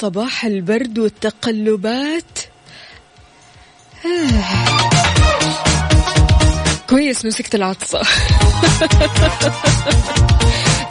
صباح البرد والتقلبات آه. كويس مسكت العطسة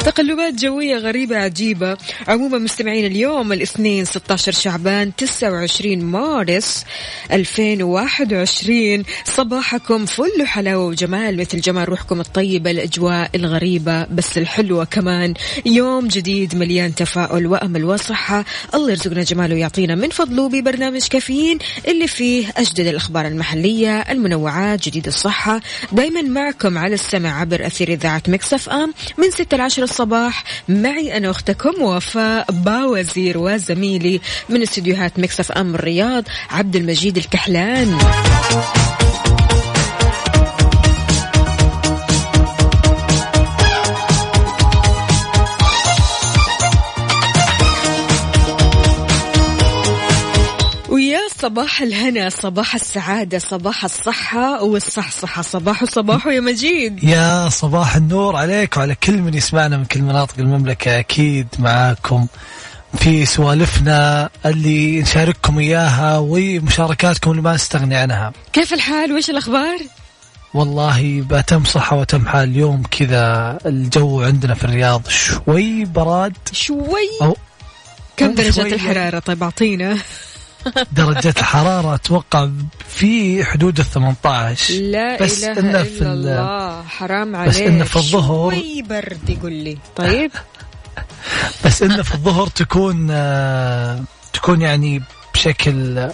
تقلبات جوية غريبة عجيبة. عموما مستمعين اليوم الاثنين 16 شعبان 29 مارس 2021 صباحكم فل حلاوة وجمال مثل جمال روحكم الطيبة الأجواء الغريبة بس الحلوة كمان. يوم جديد مليان تفاؤل وأمل وصحة. الله يرزقنا جماله ويعطينا من فضله ببرنامج كافيين اللي فيه أجدد الأخبار المحلية المنوعات جديد الصحة. دايما معكم على السمع عبر أثير إذاعة Mix FM من 6 ل 10 الصباح معي أنا أختكم وفاء باوزير وزميلي من استديوهات Mix FM الرياض عبد المجيد الكحلان. صباح الهنا صباح السعادة صباح الصحة والصحصحة. صباح صباح يا مجيد. يا صباح النور عليك وعلى كل من يسمعنا من كل مناطق المملكة. أكيد معاكم في سوالفنا اللي نشارككم إياها ومشاركاتكم اللي ما نستغني عنها. كيف الحال؟ وإيش الأخبار؟ والله بأتم صحة وتم حال. اليوم كذا الجو عندنا في الرياض شوي براد. شوي؟ أو كم درجة الحرارة؟ طيب أعطينا. درجة الحرارة أتوقع في حدود ال 18 لا بس إله إنه إلا في ال- الله حرام عليك بس إنه في الظهر- شوي برد يقول لي. طيب. بس إنه في الظهر تكون آه، تكون يعني بشكل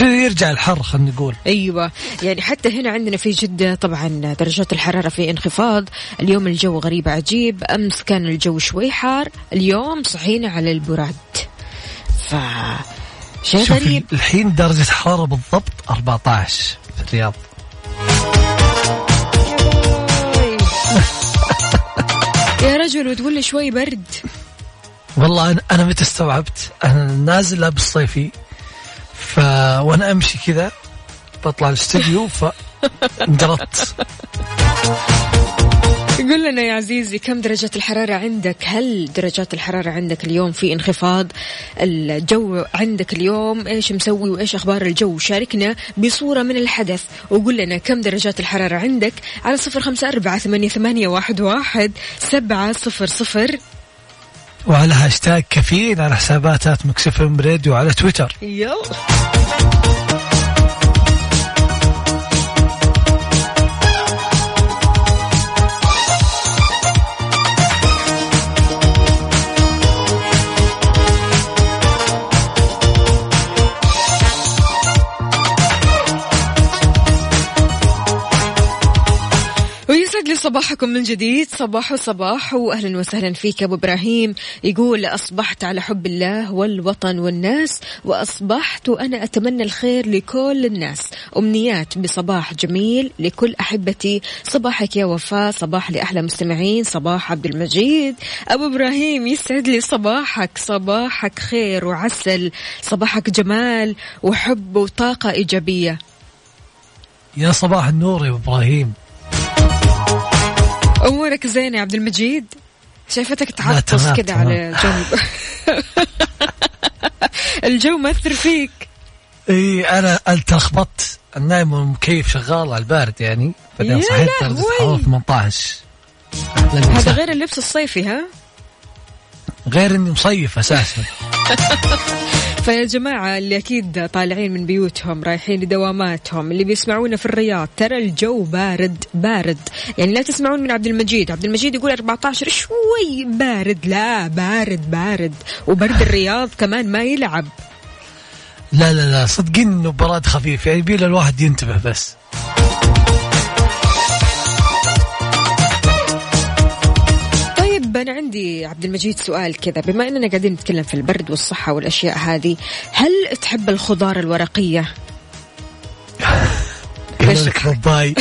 يرجع الحر خلينا نقول. أيوه. يعني حتى هنا عندنا في جدة طبعا درجات الحرارة في انخفاض. اليوم الجو غريب عجيب. أمس كان الجو شوي حار. اليوم صحينا على البراد ف شيء شوف غريب. الحين درجة حرارة بالضبط 14 في الرياض. يا رجل وتقول لي شوي برد. والله أنا أنا متى استوعبت؟ أنا نازل لابس صيفي ف وأنا أمشي كذا بطلع الاستديو فانقرضت قل لنا يا عزيزي كم درجة الحرارة عندك؟ هل درجات الحرارة عندك اليوم في انخفاض؟ الجو عندك اليوم إيش مسوي وإيش أخبار الجو؟ شاركنا بصورة من الحدث وقل لنا كم درجات الحرارة عندك على صفر خمسة أربعة ثمانية, ثمانية واحد, واحد سبعة صفر صفر. وعلى هاشتاج كافيين على حسابات at Mix FM Radio على تويتر. يلا. ويسعد لي صباحكم من جديد. صباح صباح واهلا وسهلا فيك أبو إبراهيم. يقول أصبحت على حب الله والوطن والناس وأصبحت وأنا أتمنى الخير لكل الناس. أمنيات بصباح جميل لكل أحبتي. صباحك يا وفاء صباح لأحلى مستمعين صباح عبد المجيد. أبو إبراهيم يسعد لي صباحك. صباحك خير وعسل صباحك جمال وحب وطاقة إيجابية. يا صباح النور يا إبراهيم. أمورك زينة يا عبد المجيد. شايفتك تعطس كذا تمام. على جنب الجو مأثر فيك. إي أنا التخبطت النايم والمكيف شغال على البارد يعني؟ بعدين صحيت درجة لهوي. الحرارة 18 هذا غير اللبس الصيفي ها؟ غير إني مصيف أساسا. فيا جماعة اللي أكيد طالعين من بيوتهم رايحين لدواماتهم اللي بيسمعونا في الرياض ترى الجو بارد بارد. يعني لا تسمعون من عبد المجيد. عبد المجيد يقول 14 شوي بارد. لا بارد بارد. وبرد الرياض كمان ما يلعب. لا لا لا صدقين إنه براد خفيف يعني يبي الواحد ينتبه بس. طيب أنا عندي عبد المجيد سؤال كذا. بما أننا قاعدين نتكلم في البرد والصحة والأشياء هذه هل تحب الخضار الورقية؟ لك باباي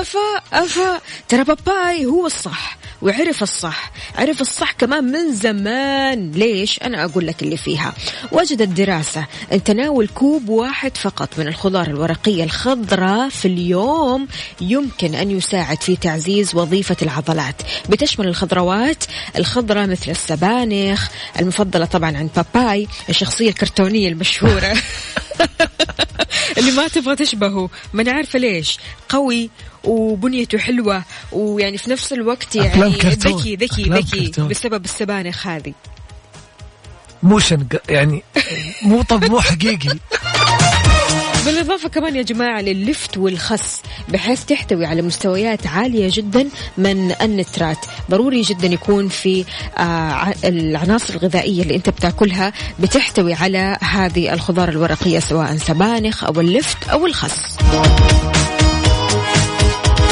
أفا أفا. ترى باباي هو الصح. وعرف الصح. عرف الصح كمان من زمان. ليش؟ أنا أقول لك اللي فيها. وجدت دراسة أن تناول كوب واحد فقط من الخضار الورقية الخضراء في اليوم يمكن أن يساعد في تعزيز وظيفة العضلات. بتشمل الخضروات. الخضراء مثل السبانخ المفضلة طبعا عن باباي الشخصية الكرتونية المشهورة. اللي ما تبغى تشبهه ما أنا عارفة ليش قوي وبنيته حلوة ويعني في نفس الوقت يعني. ذكي ذكي ذكي. بسبب السبانخ هذه مو شنق يعني مو طب مو حقيقي بالإضافة كمان يا جماعة لللفت والخس بحيث تحتوي على مستويات عالية جدا من النترات. ضروري جدا يكون في آه العناصر الغذائية اللي أنت بتأكلها بتحتوي على هذه الخضار الورقية سواء سبانخ أو اللفت أو الخس.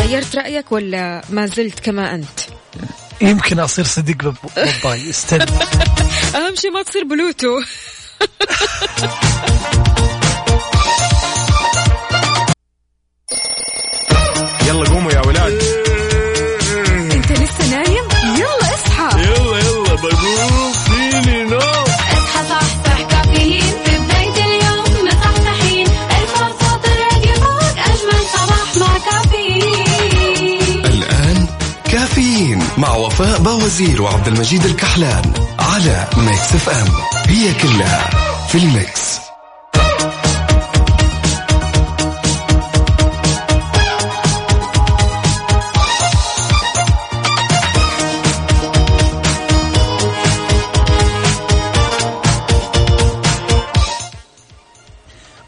غيرت رأيك ولا ما زلت كما أنت؟ يمكن أصير صديق باباي استنى أهم شيء ما تصير بلوتو. يلا قوموا يا ولاد. أنت لسه نايم؟ يلا اصحى. يلا يلا بقوم فيني نوم اصحى صحصح كافيين. في بداية اليوم مصحصحين. الفرصة الراديو فوق أجمل صباح مع كافيين. الآن كافيين مع وفاء باوزير وعبد المجيد الكحلان على Mix FM. هي كلها في ال mix.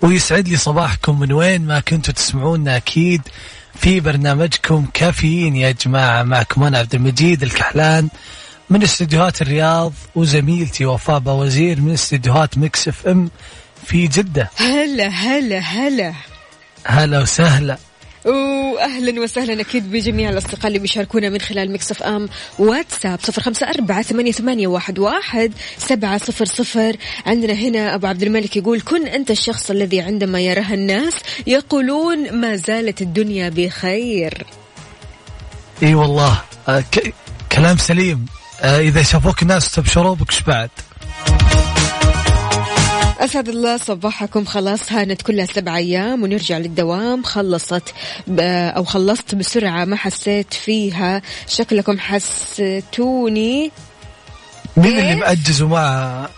ويسعد لي صباحكم من وين ما كنتوا تسمعونا أكيد في برنامجكم كافيين يا جماعة. معكم أنا عبد المجيد الكحلان من استديوهات الرياض وزميلتي وفاء باوزير من استديوهات Mix FM في جدة. هلا هلا هلا. هلا وسهلا. واهلا وسهلا أكيد بجميع الأصدقاء اللي بيشاركونا من خلال Mix FM واتساب. صفر خمسة أربعة ثمانية, ثمانية واحد, واحد سبعة صفر صفر. عندنا هنا أبو عبد الملك يقول كن أنت الشخص الذي عندما يراها الناس يقولون ما زالت الدنيا بخير. إي والله. آه ك- كلام سليم. آه إذا شافوك الناس استبشروا بك بعد؟ أسعد الله صباحكم. خلاص هانت كلها سبع أيام ونرجع للدوام. خلصت أو خلصت بسرعة ما حسيت فيها. شكلكم حسيتوني. مين اللي؟ مأجز وما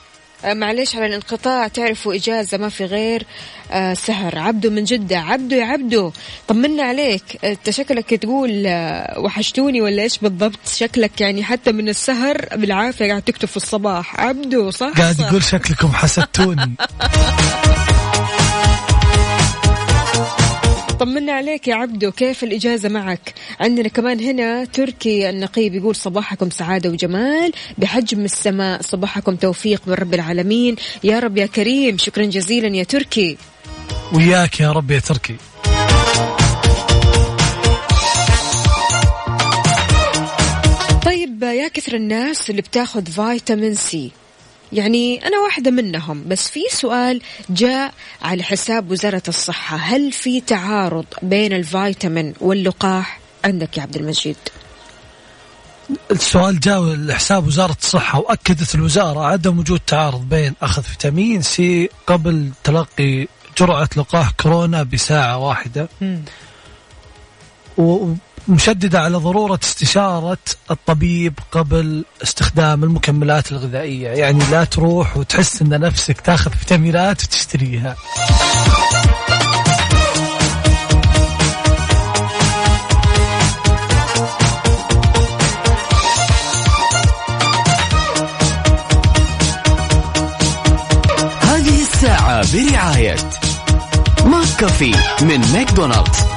آه، معليش على الانقطاع تعرفوا إجازة ما في غير آه سهر. عبدو من جدة. عبدو يا عبدو طمنا عليك. أنت شكلك تقول آه وحشتوني ولا إيش بالضبط؟ شكلك يعني حتى من السهر بالعافية قاعد تكتب في الصباح. عبدو صح قاعد. يقول شكلكم حسدتوني. طمنا عليك يا عبدو كيف الإجازة معك؟ عندنا كمان هنا تركي النقيب يقول صباحكم سعادة وجمال بحجم السماء صباحكم توفيق من رب العالمين. يا رب يا كريم شكرا جزيلا يا تركي. وياك يا رب يا تركي. طيب يا كثر الناس اللي بتاخذ فيتامين سي. يعني أنا واحدة منهم. بس في سؤال جاء على حساب وزارة الصحة. هل في تعارض بين الفيتامين واللقاح؟ عندك يا عبد المجيد. السؤال جاء لحساب وزارة الصحة وأكدت الوزارة عدم وجود تعارض بين أخذ فيتامين سي قبل تلقي جرعة لقاح كورونا بساعة واحدة. و- ومشددة على ضرورة استشارة الطبيب قبل استخدام المكملات الغذائية. يعني لا تروح وتحس أن نفسك تاخذ فيتامينات وتشتريها. هذه الساعة برعاية McCafé من ماكدونالدز.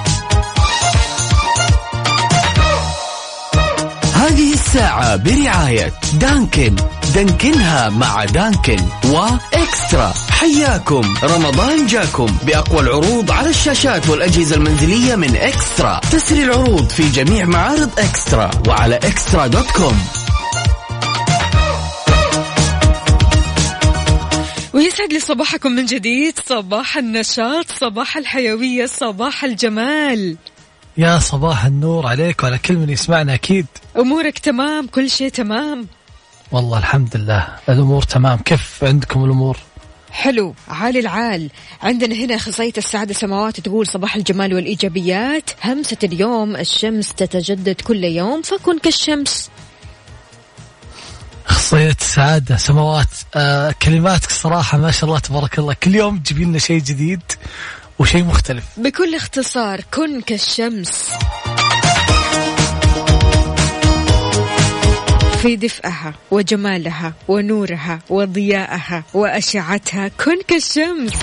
هذه الساعة برعاية Dunkin. دانكنها مع Dunkin و eXtra. حياكم. رمضان جاكم. بأقوى العروض على الشاشات والأجهزة المنزلية من eXtra. تسري العروض في جميع معارض eXtra وعلى eXtra dot com. ويسعد لي صباحكم من جديد. صباح النشاط صباح الحيوية صباح الجمال. يا صباح النور عليك وعلى كل من يسمعنا أكيد. أمورك تمام؟ كل شيء تمام؟ والله الحمد لله. الأمور تمام. كيف عندكم الأمور؟ حلو. عالي العال. عندنا هنا أخصائية السعادة سماوات تقول صباح الجمال والإيجابيات. همسة اليوم الشمس تتجدد كل يوم فكن كالشمس. أخصائية السعادة سماوات. آه كلماتك صراحة ما شاء الله تبارك الله. كل يوم تجيب لنا شيء جديد. وشيء مختلف. بكل اختصار كن كالشمس. في دفئها وجمالها ونورها وضيائها وأشعتها كن كالشمس.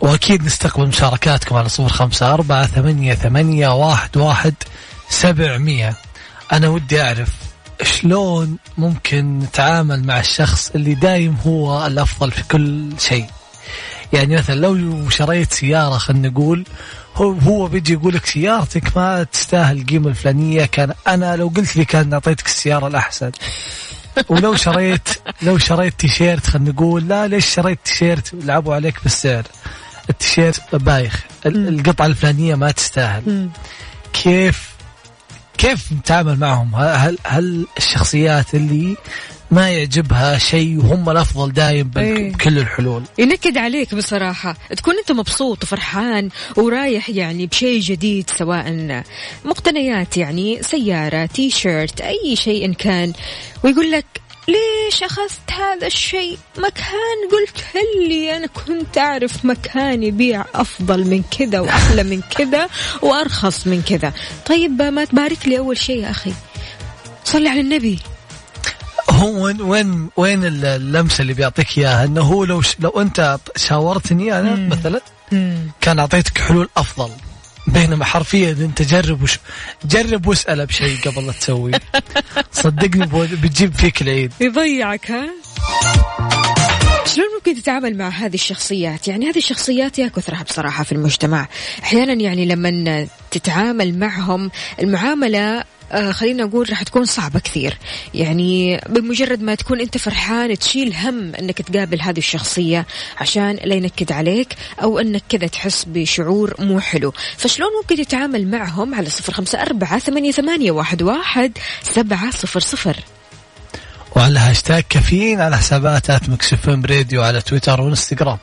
وأكيد نستقبل مشاركاتكم على صفر خمسة أربعة ثمانية, ثمانية واحد, واحد سبعمية. أنا ودي أعرف شلون ممكن نتعامل مع الشخص اللي دايم هو الأفضل في كل شيء؟ يعني مثلا لو شريت سيارة خلينا نقول هو هو بيجي يقول لك سيارتك ما تستاهل القيمة الفلانية كان أنا لو قلت لي كان أعطيتك السيارة الأحسن. ولو شريت لو شريت تيشيرت خلينا نقول لا ليش شريت تيشيرت لعبوا عليك بالسعر؟ التيشيرت بايخ ال- القطعة الفلانية ما تستاهل. كيف كيف نتعامل معهم؟ هل هل الشخصيات اللي ما يعجبها شيء وهم الأفضل دايم إيه. بكل الحلول؟ ينكد عليك بصراحة. تكون أنت مبسوط وفرحان ورايح يعني بشيء جديد سواء مقتنيات يعني سيارة تي شيرت أي شيء إن كان ويقول لك ليش أخذت هذا الشيء؟ مكان قلت لي؟ أنا كنت أعرف مكان يبيع أفضل من كذا وأحلى من كذا وأرخص من كذا. طيب ما تبارك لي أول شيء يا أخي. صلي على النبي. هو وين وين وين ال- اللمسة اللي بيعطيك إياها؟ إنه هو لو لو أنت شاورتني أنا مم. مثلا كان أعطيتك حلول أفضل. بينما حرفيا أنت جرب وش جرب واسأل بشيء قبل لا تسوي. صدقني بتجيب فيك العيد. يضيعك ها؟ شلون ممكن تتعامل مع هذه الشخصيات؟ يعني هذه الشخصيات يا كثرها بصراحة في المجتمع. أحيانا يعني لما تتعامل معهم المعاملة آه، خلينا نقول راح تكون صعبة كثير. يعني بمجرد ما تكون أنت فرحان تشيل هم أنك تقابل هذه الشخصية عشان لا ينكد عليك أو أنك كذا تحس بشعور مو حلو. فشلون ممكن تتعامل معهم على صفر خمسة أربعة ثمانية, ثمانية واحد, واحد سبعة صفر صفر؟ وعلى هاشتاج كافيين على حسابات at Mix FM Radio على تويتر وإنستغرام.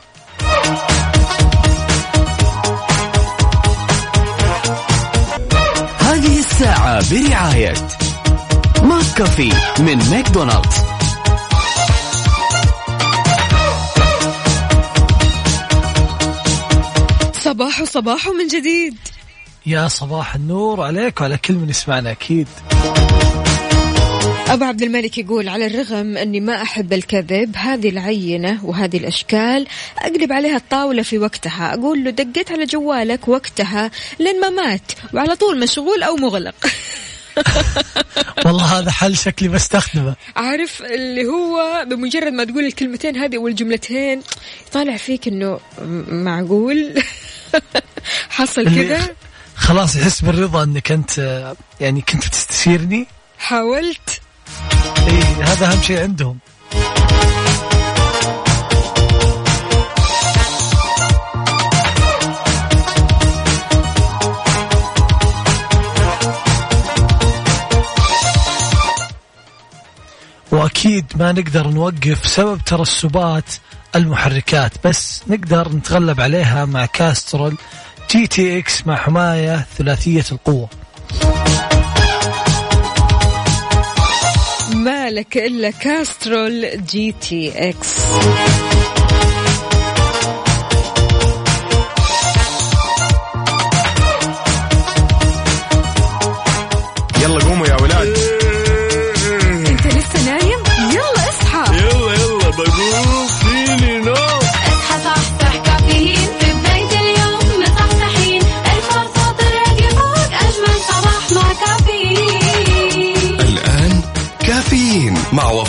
الساعة برعاية McCafé من ماكدونالدز. صباح صباح من جديد. يا صباح النور عليك وعلى كل من يسمعنا أكيد. أبو عبد الملك يقول على الرغم أني ما أحب الكذب هذه العينة وهذه الأشكال أقلب عليها الطاولة في وقتها. أقول له دقيت على جوالك وقتها لين ما مات وعلى طول مشغول أو مغلق. والله هذا حل شكلي بستخدمه عارف اللي هو بمجرد ما تقول الكلمتين هذه أو الجملتين يطالع فيك أنه م- معقول. حصل كذا. خلاص يحس بالرضا إنك أنت يعني كنت بتستشيرني. حاولت. اي هذا أهم شيء عندهم. وأكيد ما نقدر نوقف سبب ترسبات المحركات بس نقدر نتغلب عليها مع Castrol GTX مع حماية ثلاثية القوة. ما لك إلا Castrol GTX.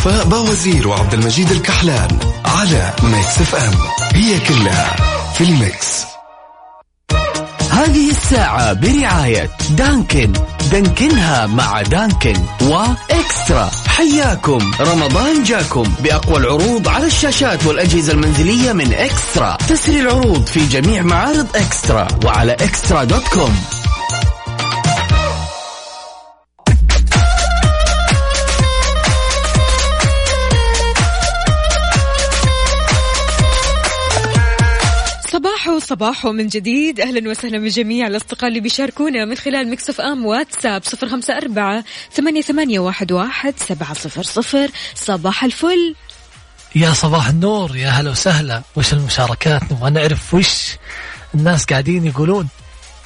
باوزير وعبد المجيد الكحلان على Mix FM هي كلها في ال mix هذه الساعة برعاية Dunkin. دانكنها مع Dunkin و eXtra. حياكم. رمضان جاكم بأقوى العروض على الشاشات والأجهزة المنزلية من eXtra. تسري العروض في جميع معارض eXtra وعلى eXtra dot com. صباحو من جديد. أهلا وسهلا بجميع الأصدقاء اللي بيشاركونا من خلال مكسف أم واتساب صفر خمسة أربعة ثمانية, ثمانية واحد, واحد سبعة صفر صفر. صباح الفل. يا صباح النور يا هلا وسهلا. وش المشاركات؟ نبغى نعرف وش الناس قاعدين يقولون.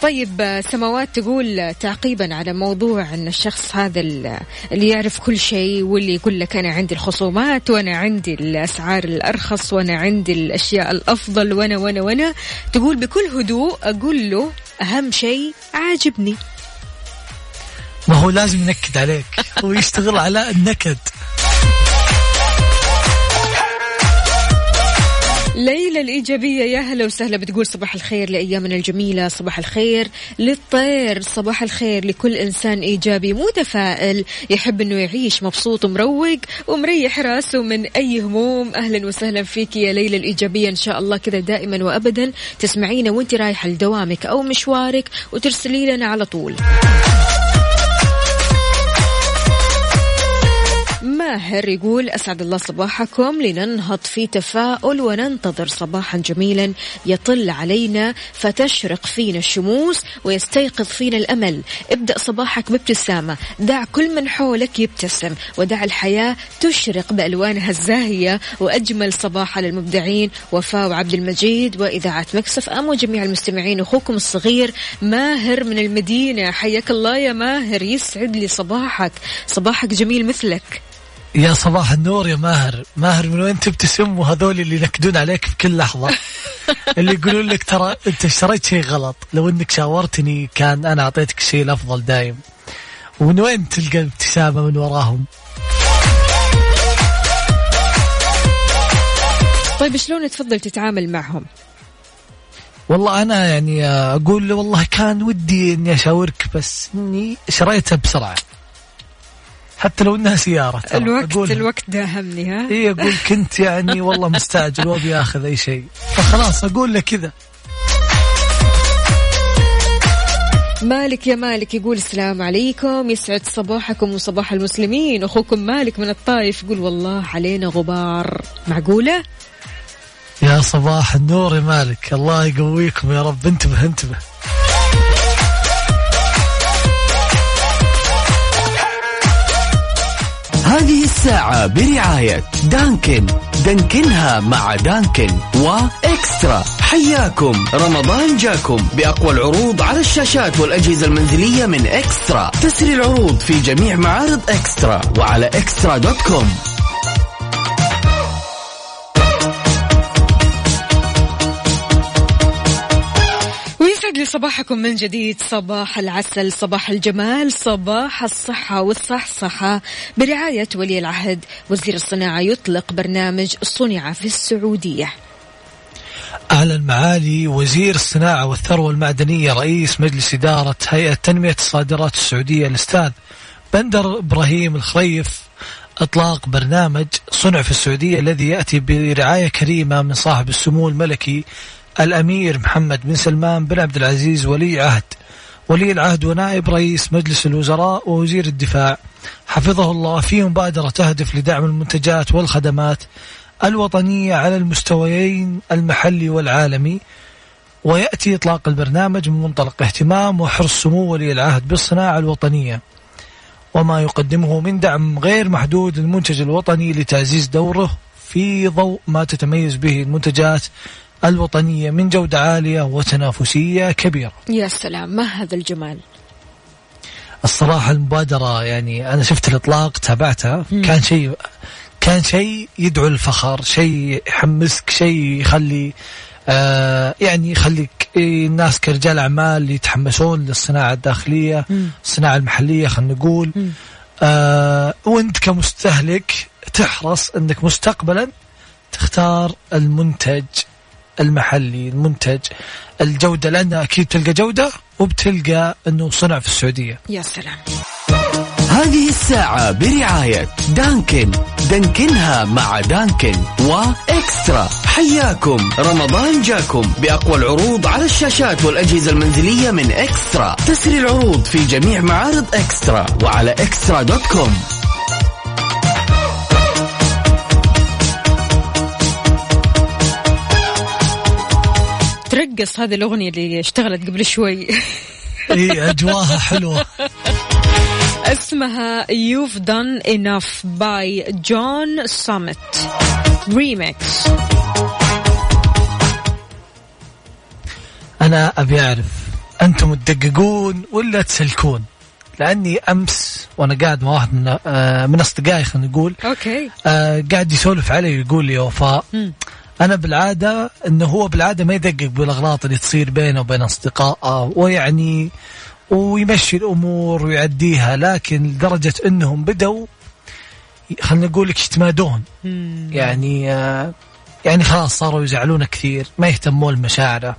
طيب سماوات تقول تعقيبا على موضوع إن الشخص هذا ال- اللي يعرف كل شيء واللي يقول لك أنا عندي الخصومات وأنا عندي الأسعار الأرخص وأنا عندي الأشياء الأفضل وأنا وأنا وأنا تقول بكل هدوء أقول له أهم شيء عاجبني. ما هو لازم ينكد عليك. هو يشتغل على النكد. ليلى الإيجابية يا هلا وسهلا. بتقول صباح الخير لأيامنا الجميلة صباح الخير للطير صباح الخير لكل إنسان إيجابي متفائل يحب أنه يعيش مبسوط ومروق ومريح راسه من أي هموم. أهلا وسهلا فيك يا ليلى الإيجابية إن شاء الله كذا دائما وأبدا. تسمعينا وانت رايحة لدوامك أو مشوارك وترسلي لنا على طول. ماهر يقول أسعد الله صباحكم لننهض في تفاؤل وننتظر صباحا جميلا يطل علينا فتشرق فينا الشموس ويستيقظ فينا الأمل. ابدأ صباحك بابتسامة. دع كل من حولك يبتسم ودع الحياة تشرق بألوانها الزاهية. وأجمل صباح على المبدعين وفاء وعبد المجيد وإذاعة مكسف أم وجميع المستمعين أخوكم الصغير. ماهر من المدينة حياك الله يا ماهر يسعد لي صباحك. صباحك جميل مثلك. يا صباح النور يا ماهر. ماهر من وين تبتسم وهذول اللي ينكدون عليك في كل لحظة؟ اللي يقولون لك ترى أنت اشتريت شيء غلط؟ لو إنك شاورتني كان أنا أعطيتك الشيء الأفضل دايم. ومن وين تلقى الابتسامة من وراهم؟ طيب شلون تفضل تتعامل معهم؟ والله أنا يعني أقول له والله كان ودي إني أشاورك بس إني شريتها بسرعة. حتى لو إنها سيارة ترى. الوقت أقولها. الوقت داهمني ها؟ إي أقول كنت يعني والله مستعجل وابي آخذ أي شيء. فخلاص أقول له كذا. مالك يا مالك يقول السلام عليكم يسعد صباحكم وصباح المسلمين. أخوكم مالك من الطايف يقول والله علينا غبار. معقولة؟ يا صباح النور يا مالك. الله يقويكم يا رب. انتبه انتبه. هذه الساعة برعاية دانكن. دانكنها مع دانكن وإكسترا. حياكم. رمضان جاكم بأقوى العروض على الشاشات والأجهزة المنزلية من إكسترا. تسري العروض في جميع معارض إكسترا وعلى إكسترا دوت كوم. صباحكم من جديد. صباح العسل صباح الجمال صباح الصحة والصحصحة. برعاية ولي العهد وزير الصناعة يطلق برنامج صنع في السعودية. أعلن معالي وزير الصناعة والثروة المعدنية رئيس مجلس إدارة هيئة تنمية الصادرات السعودية الأستاذ بندر إبراهيم الخريف. إطلاق برنامج صنع في السعودية الذي يأتي برعاية كريمة من صاحب السمو الملكي الأمير محمد بن سلمان بن عبد العزيز ولي عهد. ولي العهد ونائب رئيس مجلس الوزراء ووزير الدفاع. حفظه الله في مبادرة تهدف لدعم المنتجات والخدمات الوطنية على المستويين المحلي والعالمي. ويأتي إطلاق البرنامج من منطلق اهتمام وحرص سمو ولي العهد بالصناعة الوطنية. وما يقدمه من دعم غير محدود للمنتج الوطني لتعزيز دوره في ضوء ما تتميز به المنتجات الوطنية من جودة عالية وتنافسية كبيرة. يا سلام ما هذا الجمال؟ الصراحة المبادرة يعني أنا شفت الإطلاق تابعتها. كان شيء كان شيء يدعو للفخر شيء يحمسك شيء يخلي آه يعني يخليك الناس كرجال أعمال يتحمسون للصناعة الداخلية الصناعة المحلية خلينا نقول. آه وأنت كمستهلك تحرص أنك مستقبلا تختار المنتج. المحلي المنتج الجودة لأنها أكيد تلقى جودة وبتلقى أنه صنع في السعودية. يا سلام. هذه الساعة برعاية دانكن. دانكنها مع دانكن وإكسترا. حياكم. رمضان جاكم بأقوى العروض على الشاشات والأجهزة المنزلية من إكسترا. تسري العروض في جميع معارض إكسترا وعلى إكسترا دوت كوم. ترقص هذه الأغنية اللي اشتغلت قبل شوي. إي اجواها حلوة. اسمها You've Done Enough by John Summit. Remix. أنا أبي أعرف أنتم تدققون ولا تسلكون؟ لأني أمس وأنا قاعد مع واحد من آه، من أصدقائي خلينا نقول أوكي. آه، قاعد يسولف علي ويقول لي وفاء. أنا بالعادة إنه هو بالعادة ما يدقق بالأغلاط اللي تصير بينه وبين أصدقائه ويعني ويمشي الأمور ويعديها لكن لدرجة إنهم بدوا خلينا نقول لك يتمادون. يعني آه، يعني خلاص صاروا يزعلونه كثير ما يهتمون لمشاعره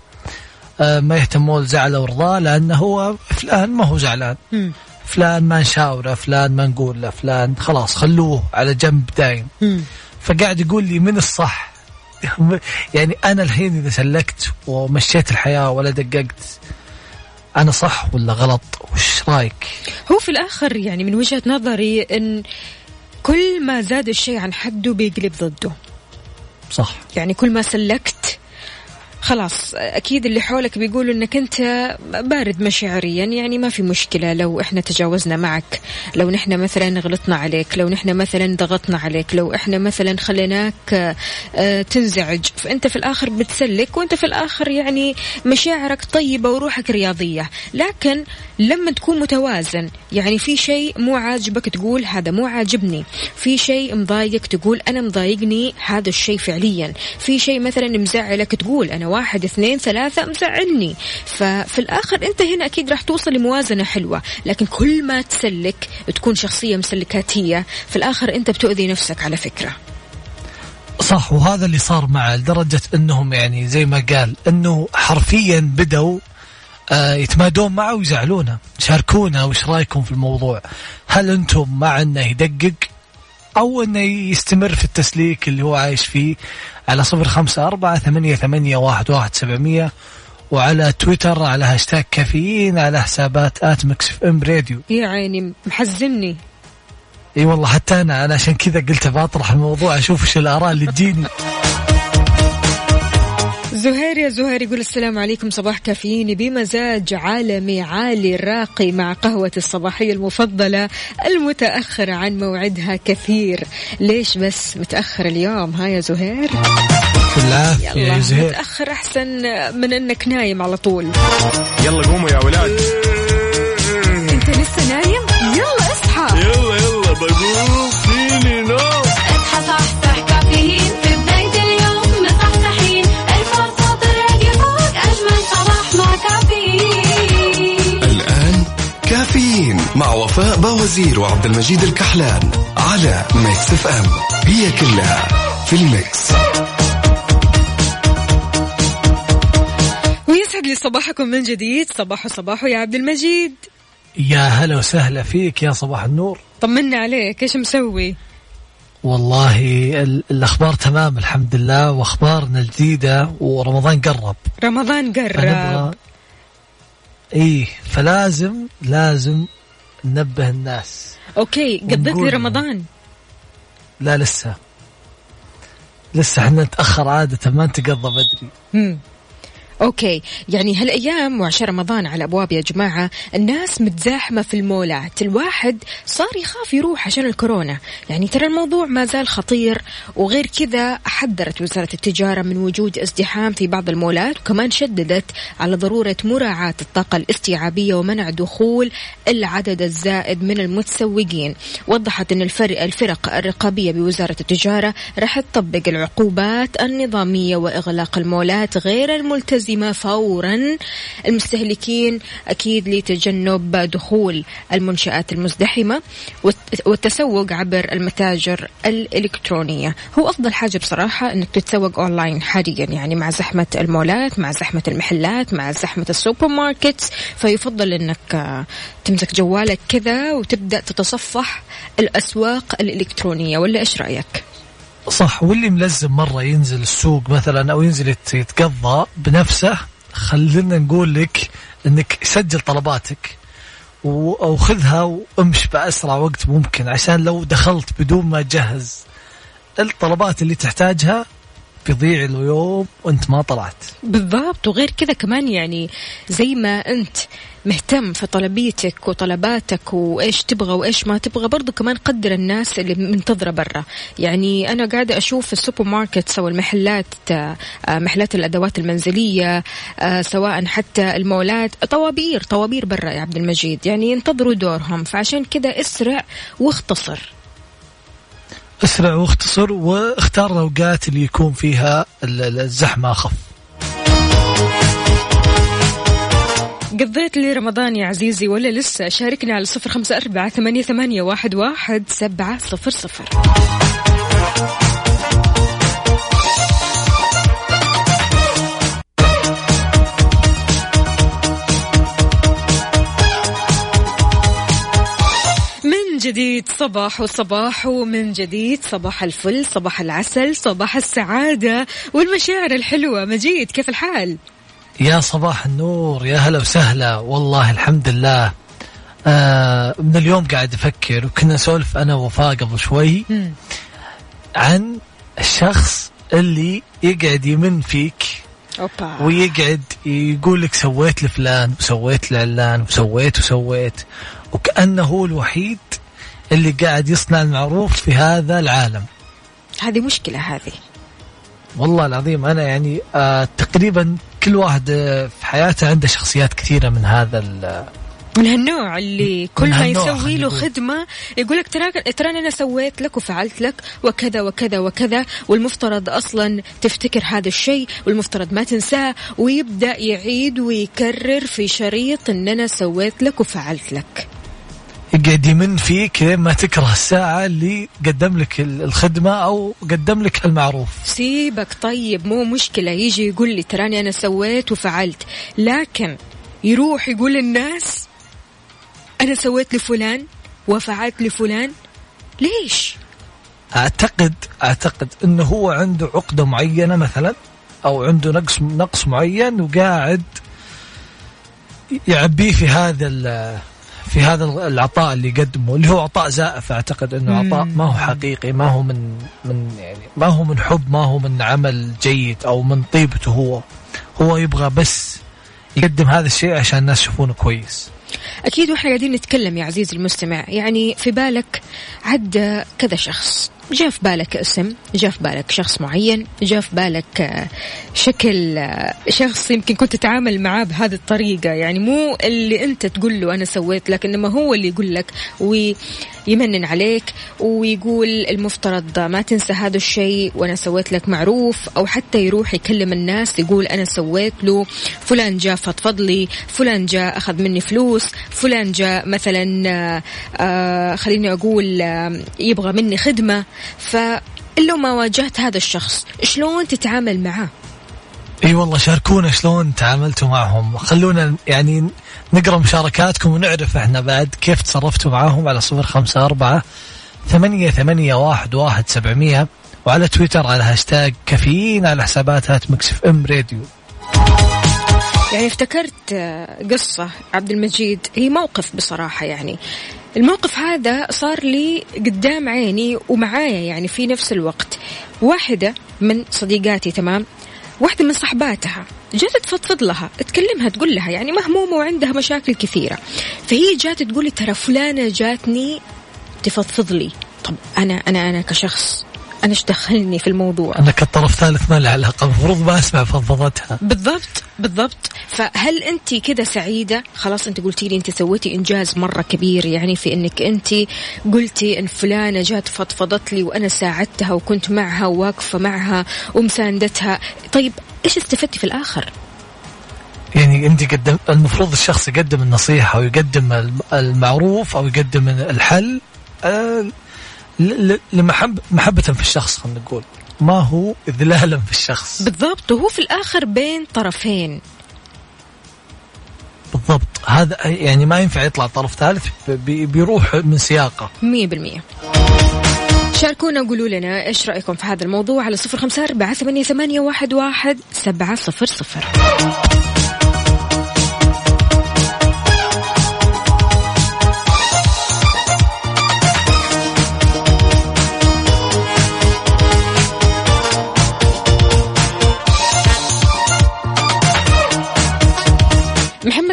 آه، ما يهتمون لزعله ورضاه لأنه هو فلان ما هو زعلان مم. فلان ما نشاوره فلان ما نقول له فلان خلاص خلوه على جنب دايم مم. فقاعد يقول لي من الصح يعني أنا الحين إذا سلكت ومشيت الحياة ولا دققت أنا صح ولا غلط؟ وش رأيك؟ هو في الآخر يعني من وجهة نظري أن كل ما زاد الشيء عن حده بيقلب ضده. صح. يعني كل ما سلكت خلاص أكيد اللي حولك بيقولوا إنك أنت بارد مشاعريا يعني ما في مشكلة لو إحنا تجاوزنا معك لو نحن مثلا غلطنا عليك لو نحن مثلا ضغطنا عليك لو إحنا مثلا خليناك آه، تنزعج. فأنت في الآخر بتسلك وأنت في الآخر يعني مشاعرك طيبة وروحك رياضية. لكن لما تكون متوازن يعني في شيء مو عاجبك تقول هذا مو عاجبني في شيء مضايقك تقول أنا مضايقني هذا الشيء فعليا في شيء مثلا مزعلك تقول أنا واحد اثنين ثلاثة مزعلني ففي الآخر أنت هنا أكيد راح توصل لموازنة حلوة. لكن كل ما تسلك تكون شخصية مسلكاتية في الآخر أنت بتؤذي نفسك على فكرة. صح وهذا اللي صار معه لدرجة إنهم يعني زي ما قال إنه حرفيا بدوا آه يتمادون معه ويزعلونه. شاركونا وش رأيكم في الموضوع؟ هل أنتم مع إنه يدقق أو إنه يستمر في التسليك اللي هو عايش فيه؟ على صفر خمسة أربعة ثمانية, ثمانية واحد, واحد سبعمية وعلى تويتر على هاشتاج كافيين على حسابات at Mix FM Radio. يا عيني محزني. إي والله حتى أنا أنا عشان كذا قلت بطرح الموضوع أشوف إيش الآراء اللي تجيني. زهير يا زهير يقول السلام عليكم. صباح كافيين بمزاج عالمي. عالي راقي مع قهوة الصباحية المفضلة المتأخرة عن موعدها كثير. ليش بس متأخر اليوم؟ ها يا زهير؟ يا يلا زهير. متأخر أحسن من أنك نايم على طول. يلا قوموا يا ولاد. وفاء باوزير وعبد المجيد الكحلان على Mix FM. هي كلها في ال mix. ويسعد لي صباحكم من جديد. صباح صباح يا عبد المجيد. يا هلا وسهلا فيك يا صباح النور. طمنا عليك إيش مسوي؟ والله ال- الأخبار تمام الحمد لله وأخبارنا الجديدة ورمضان قرب. رمضان قرب. إيه فلازم لازم ننبه الناس. okay قضيت لي رمضان. لا لسه. لسه إحنا نتأخر عادة ما نتقضى بدري. okay. يعني هالأيام وعشان رمضان على الابواب يا جماعة الناس متزاحمة في المولات الواحد صار يخاف يروح عشان الكورونا. يعني ترى الموضوع ما زال خطير وغير كذا حذرت وزارة التجارة من وجود ازدحام في بعض المولات وكمان شددت على ضرورة مراعاة الطاقة الاستيعابية ومنع دخول العدد الزائد من المتسوقين. وضحت إن الفرق الفرق الرقابية بوزارة التجارة راح تطبق العقوبات النظامية وإغلاق المولات غير الملتزمة. اللازمة فورا المستهلكين أكيد لتجنب دخول المنشآت المزدحمة والت- والتسوق عبر المتاجر الإلكترونية. هو أفضل حاجة بصراحة أنك تتسوق أونلاين حاليا يعني مع زحمة المولات مع زحمة المحلات مع زحمة ال supermarkets فيفضل أنك آه، تمسك جوالك كذا وتبدأ تتصفح الأسواق الإلكترونية. ولا إيش رأيك؟ صح واللي ملزم مرة ينزل السوق مثلا أو ينزل يت- يتقضى بنفسه خلينا نقول لك أنك سجل طلباتك أو خذها وامش بأسرع وقت ممكن عشان لو دخلت بدون ما تجهز الطلبات اللي تحتاجها بيضيع اليوم وانت ما طلعت. بالضبط وغير كذا كمان يعني زي ما انت مهتم في طلبيتك وطلباتك وإيش تبغى وإيش ما تبغى برضو كمان قدر الناس اللي منتظرة برا. يعني أنا قاعدة أشوف السوبر ماركت أو المحلات آه، محلات الأدوات المنزلية آه، سواء حتى المولات طوابير طوابير برا يا عبد المجيد. يعني ينتظروا دورهم فعشان كذا اسرع واختصر. اسرع واختصر واختار الأوقات اللي يكون فيها ال- ال- الزحمة أخف. قضيت لي رمضان يا عزيزي ولا لسه؟ شاركني على صفر خمسة أربعة ثمانية, ثمانية واحد, واحد سبعة صفر صفر. جديد صباح وصباح ومن جديد صباح الفل صباح العسل صباح السعادة والمشاعر الحلوة مجيد كيف الحال؟ يا صباح النور يا هلا وسهلا والله الحمد لله آه من اليوم قاعد أفكر وكنا نسولف أنا ووفاء قبل شوي مم. عن الشخص اللي يقعد يمن فيك أوبا ويقعد يقول لك سويت لفلان وسويت لعلان وسويت وسويت وكأنه هو الوحيد اللي قاعد يصنع المعروف في هذا العالم. هذه مشكلة هذه. والله العظيم أنا يعني آه تقريبا كل واحد آه في حياته عنده شخصيات كثيرة من هذا ال- من هالنوع اللي كل ما يسوي له. خدمة يقول لك ترى ترى أنا سويت لك وفعلت لك وكذا وكذا وكذا والمفترض أصلا تفتكر هذا الشيء والمفترض ما تنساه ويبدأ يعيد ويكرر في شريط إن أنا سويت لك وفعلت لك. يقعد يمن فيك ما تكره الساعة اللي قدم لك ال- الخدمة أو قدم لك المعروف. سيبك طيب مو مشكلة. يجي يقول لي تراني أنا سويت وفعلت. لكن يروح يقول للناس أنا سويت لفلان وفعلت لفلان. ليش؟ أعتقد أعتقد إنه هو عنده عقدة معينة مثلا أو عنده نقص نقص معين وقاعد يعبيه في هذا ال- في هذا العطاء اللي يقدمه اللي هو عطاء زائف أعتقد إنه عطاء ما هو حقيقي ما هو من من يعني ما هو من حب ما هو من عمل جيد أو من طيبته هو. هو يبغى بس يقدم هذا الشيء عشان الناس يشوفونه كويس. أكيد وإحنا قاعدين نتكلم يا عزيزي المستمع يعني في بالك عدى كذا شخص جاء في بالك اسم جاء في بالك شخص معين جاء في بالك آه، شكل آه، شخص يمكن كنت تتعامل معاه بهذه الطريقة. يعني مو اللي أنت تقول له أنا سويت لك إنما هو اللي يقول لك ويمنن عليك ويقول المفترض ما تنسى هذا الشيء وأنا سويت لك معروف أو حتى يروح يكلم الناس يقول أنا سويت له فلان جاء فضفض لي فلان جاء أخذ مني فلوس فلان جاء مثلا آه، خليني أقول يبغى مني خدمة. فلو ما واجهت هذا الشخص شلون تتعامل معاه إي والله شاركونا شلون تعاملتوا معهم. خلونا يعني نقرأ مشاركاتكم ونعرف إحنا بعد كيف تصرفتوا معاهم على صفر خمسة أربعة ثمانية ثمانية واحد واحد سبعمية وعلى تويتر على هاشتاج كافيين على حسابات آت ميكس إف إم راديو. يعني افتكرت آه، قصة عبد المجيد. هي موقف بصراحة يعني الموقف هذا صار لي قدام عيني ومعايا يعني في نفس الوقت. واحدة من صديقاتي تمام؟ واحدة من صحباتها جات تفضفض لها تكلمها تقول لها يعني مهمومة وعندها مشاكل كثيرة. فهي جات تقول لي ترى فلانة جاتني تفضفض لي. طب أنا أنا أنا كشخص أنا إيش دخلني في الموضوع؟ أنا كطرف ثالث ما له علاقة المفروض ما أسمع فضفضتها. بالضبط بالضبط. فهل أنت كده سعيدة؟ خلاص أنت قلتي لي أنت سويتي إنجاز مرة كبير يعني في إنك أنت قلتي إن فلانة جات فضفضت لي وأنا ساعدتها وكنت معها وواقفة معها ومساندتها. طيب إيش استفدتي في الآخر؟ يعني أنت قدم المفروض الشخص يقدم النصيحة ويقدم الم- المعروف أو يقدم الحل. آه، ل- ل- لمحب محبة في الشخص خلينا نقول. ما هو اذلالا في الشخص. بالضبط وهو في الآخر بين طرفين. بالضبط. هذا يعني ما ينفع يطلع طرف ثالث بي- بيروح من سياقه. مية بالمية. شاركونا وقولوا لنا إيش رأيكم في هذا الموضوع على صفر خمسة أربعة ثمانية, ثمانية واحد, واحد سبعة صفر صفر.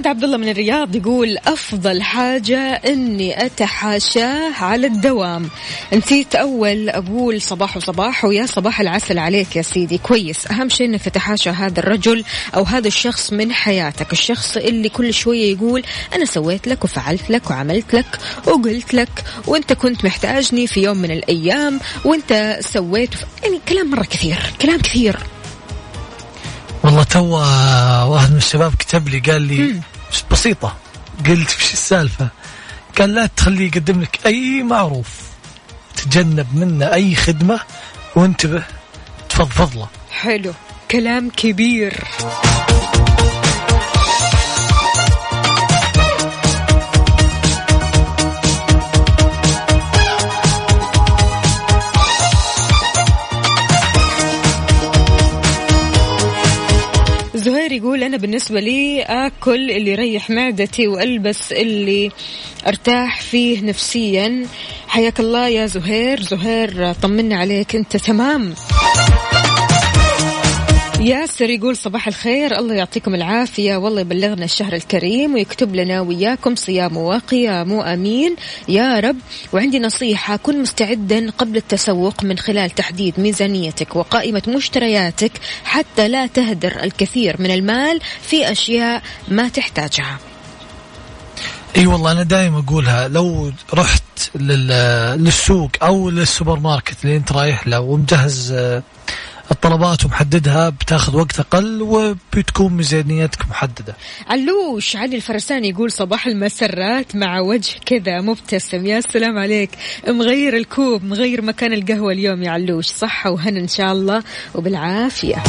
محمد عبد الله من الرياض يقول أفضل حاجة إني اتحاشاه على الدوام. نسيت أول أقول صباح وصباح ويا صباح العسل عليك يا سيدي. كويس. أهم شيء إنك تتحاشى هذا الرجل أو هذا الشخص من حياتك. الشخص اللي كل شوية يقول أنا سويت لك وفعلت لك وعملت لك وقلت لك وأنت كنت محتاجني في يوم من الأيام وأنت سويت يعني كلام مرة كثير. كلام كثير. والله تو واحد من الشباب كتب لي قال لي بس بسيطة. قلت وش السالفة؟ قال لا تخليه يقدم لك أي معروف. تجنب منه أي خدمة وانتبه تفضفض له. حلو. كلام كبير. يقول أنا بالنسبة لي آكل اللي يريح معدتي وألبس اللي أرتاح فيه نفسيا. حياك الله يا زهير. زهير طمنا عليك. أنت تمام. ياسر يقول صباح الخير. الله يعطيكم العافية. والله يبلغنا الشهر الكريم ويكتب لنا وياكم صيام وقيام أمين يا رب. وعندي نصيحة. كن مستعدا قبل التسوق من خلال تحديد ميزانيتك وقائمة مشترياتك حتى لا تهدر الكثير من المال في أشياء ما تحتاجها. إي والله أنا دائما أقولها. لو رحت لل- للسوق أو للسوبر ماركت اللي أنت رايح له ومجهز آه، الطلبات ومحددها بتاخذ وقت أقل وبتكون ميزانيتك محددة. علوش علي الفرساني يقول صباح المسرات مع وجه كذا مبتسم. يا سلام عليك. مغير الكوب مغير مكان القهوة اليوم يا علوش. صحة وهنا إن شاء الله وبالعافية.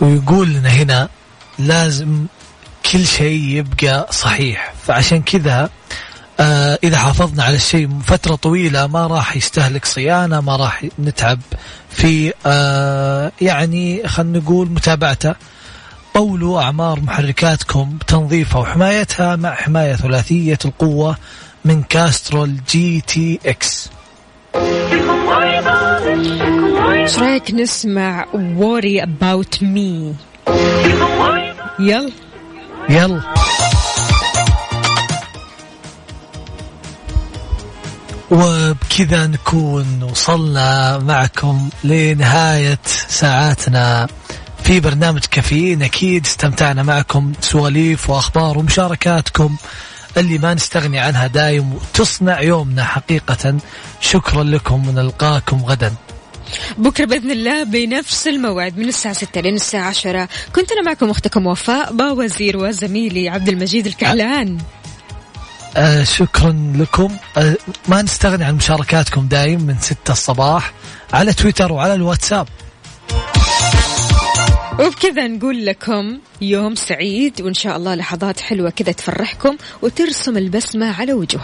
ويقول لنا هنا لازم كل شيء يبقى صحيح. فعشان كذا آه إذا حافظنا على الشيء فترة طويلة ما راح يستهلك صيانة ما راح نتعب في آه يعني خلينا نقول متابعته. طولوا أعمار محركاتكم تنظيفها وحمايتها مع حماية ثلاثية القوة من كاسترول جي تي إكس. إيش رأيك نسمع worry about me يلا. يلا. وبكذا نكون وصلنا معكم لنهاية ساعاتنا. في برنامج كافيين أكيد استمتعنا معكم سواليف وأخبار ومشاركاتكم. اللي ما نستغني عنها دايم وتصنع يومنا حقيقة. شكرا لكم ونلقاكم غدا. بكرة بإذن الله بنفس الموعد من الساعة 6 لين الساعة 10 كنت أنا معكم أختكم وفاء باوزير وزميلي عبد المجيد الكحلان. آه شكرا لكم. آه ما نستغني عن مشاركاتكم دايم من ستة الصباح على تويتر وعلى الواتساب. وبكذا نقول لكم يوم سعيد وإن شاء الله لحظات حلوة كذا تفرحكم وترسم البسمة على وجوهكم